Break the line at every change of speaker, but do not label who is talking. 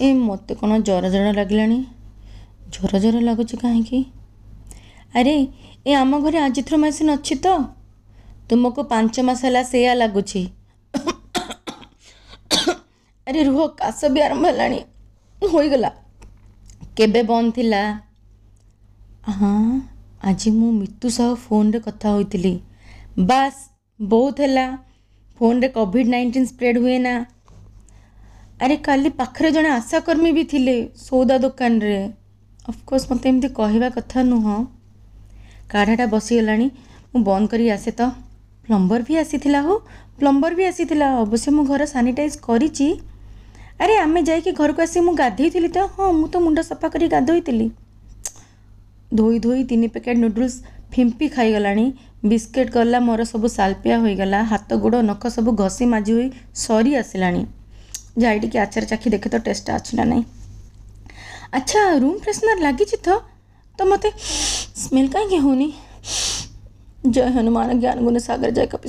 ଏ ମୋତେ କ'ଣ ଜ୍ୱର ଜ୍ୱର ଲାଗିଲାଣି? ଜ୍ୱର ଜ୍ୱର ଲାଗୁଛି କାହିଁକି? ଆରେ ଏ ଆମ ଘରେ ଆଜିଥ୍ରୋମାଇସିନ୍ ଅଛି ତ? ତୁମକୁ ପାଞ୍ଚ ମାସ ହେଲା ସେଇଆ ଲାଗୁଛି। ଆରେ ରୁହ କାଶ ବି ଆରମ୍ଭ ହେଲାଣି। ହୋଇଗଲା। କେବେ ବନ୍ଦ ଥିଲା? ହଁ ଆଜି ମୁଁ ମିତୁ ସହ ଫୋନରେ କଥା ହୋଇଥିଲି। ବାସ୍ ବହୁତ ହେଲା। ଫୋନରେ କୋଭିଡ଼ ନାଇଣ୍ଟିନ୍ ସ୍ପ୍ରେଡ୍ ହୁଏ ନା ଆରେ କାଲି ପାଖରେ ଜଣେ ଆଶାକର୍ମୀ ବି ଥିଲେ ସଉଦା ଦୋକାନରେ। ଅଫକୋର୍ସ ମୋତେ ଏମିତି କହିବା କଥା ନୁହଁ। କାଢ଼ାଟା ବସିଗଲାଣି। ମୁଁ ବନ୍ଦ କରି ଆସେ ତ। ପ୍ଲମ୍ବର ବି ଆସିଥିଲା ହୋ। ପ୍ଲମ୍ବର ବି ଆସିଥିଲା। ଅବଶ୍ୟ ମୁଁ ଘର ସାନିଟାଇଜ୍ କରିଛି ଆରେ ଆମେ ଯାଇକି ଘରକୁ ଆସି ମୁଁ ଗାଧେଇଥିଲି ତ। ହଁ ମୁଁ ତ ମୁଣ୍ଡ ସଫା କରି ଗାଧୋଇଥିଲି। ଧୋଇ ଧୋଇ ତିନି ପ୍ୟାକେଟ୍ ନୁଡଲ୍ସ ଫିମ୍ପି ଖାଇଗଲାଣି। ବିସ୍କେଟ୍ ଗଲା ମୋର ସବୁ ସାଲପିଆ ହୋଇଗଲା। ହାତ ଗୋଡ଼ ନଖ ସବୁ ଘଷି ମାଜି ହୋଇ ସରି ଆସିଲାଣି। ଯାଇ ଟିକେ ଆଚାର ଚାଖି ଦେଖେ ତ ଟେଷ୍ଟଟା ଅଛି ନା ନାହିଁ ଆଚ୍ଛା ରୁମ୍ ଫ୍ରେଶନର୍ ଲାଗିଛି ତ ତ ମୋତେ ସ୍ମେଲ୍ କାହିଁକି ହେଉନି ଜୟ ହନୁମାନ ଜ୍ଞାନ ଗୁଣ ସାଗର ଜୟ କପି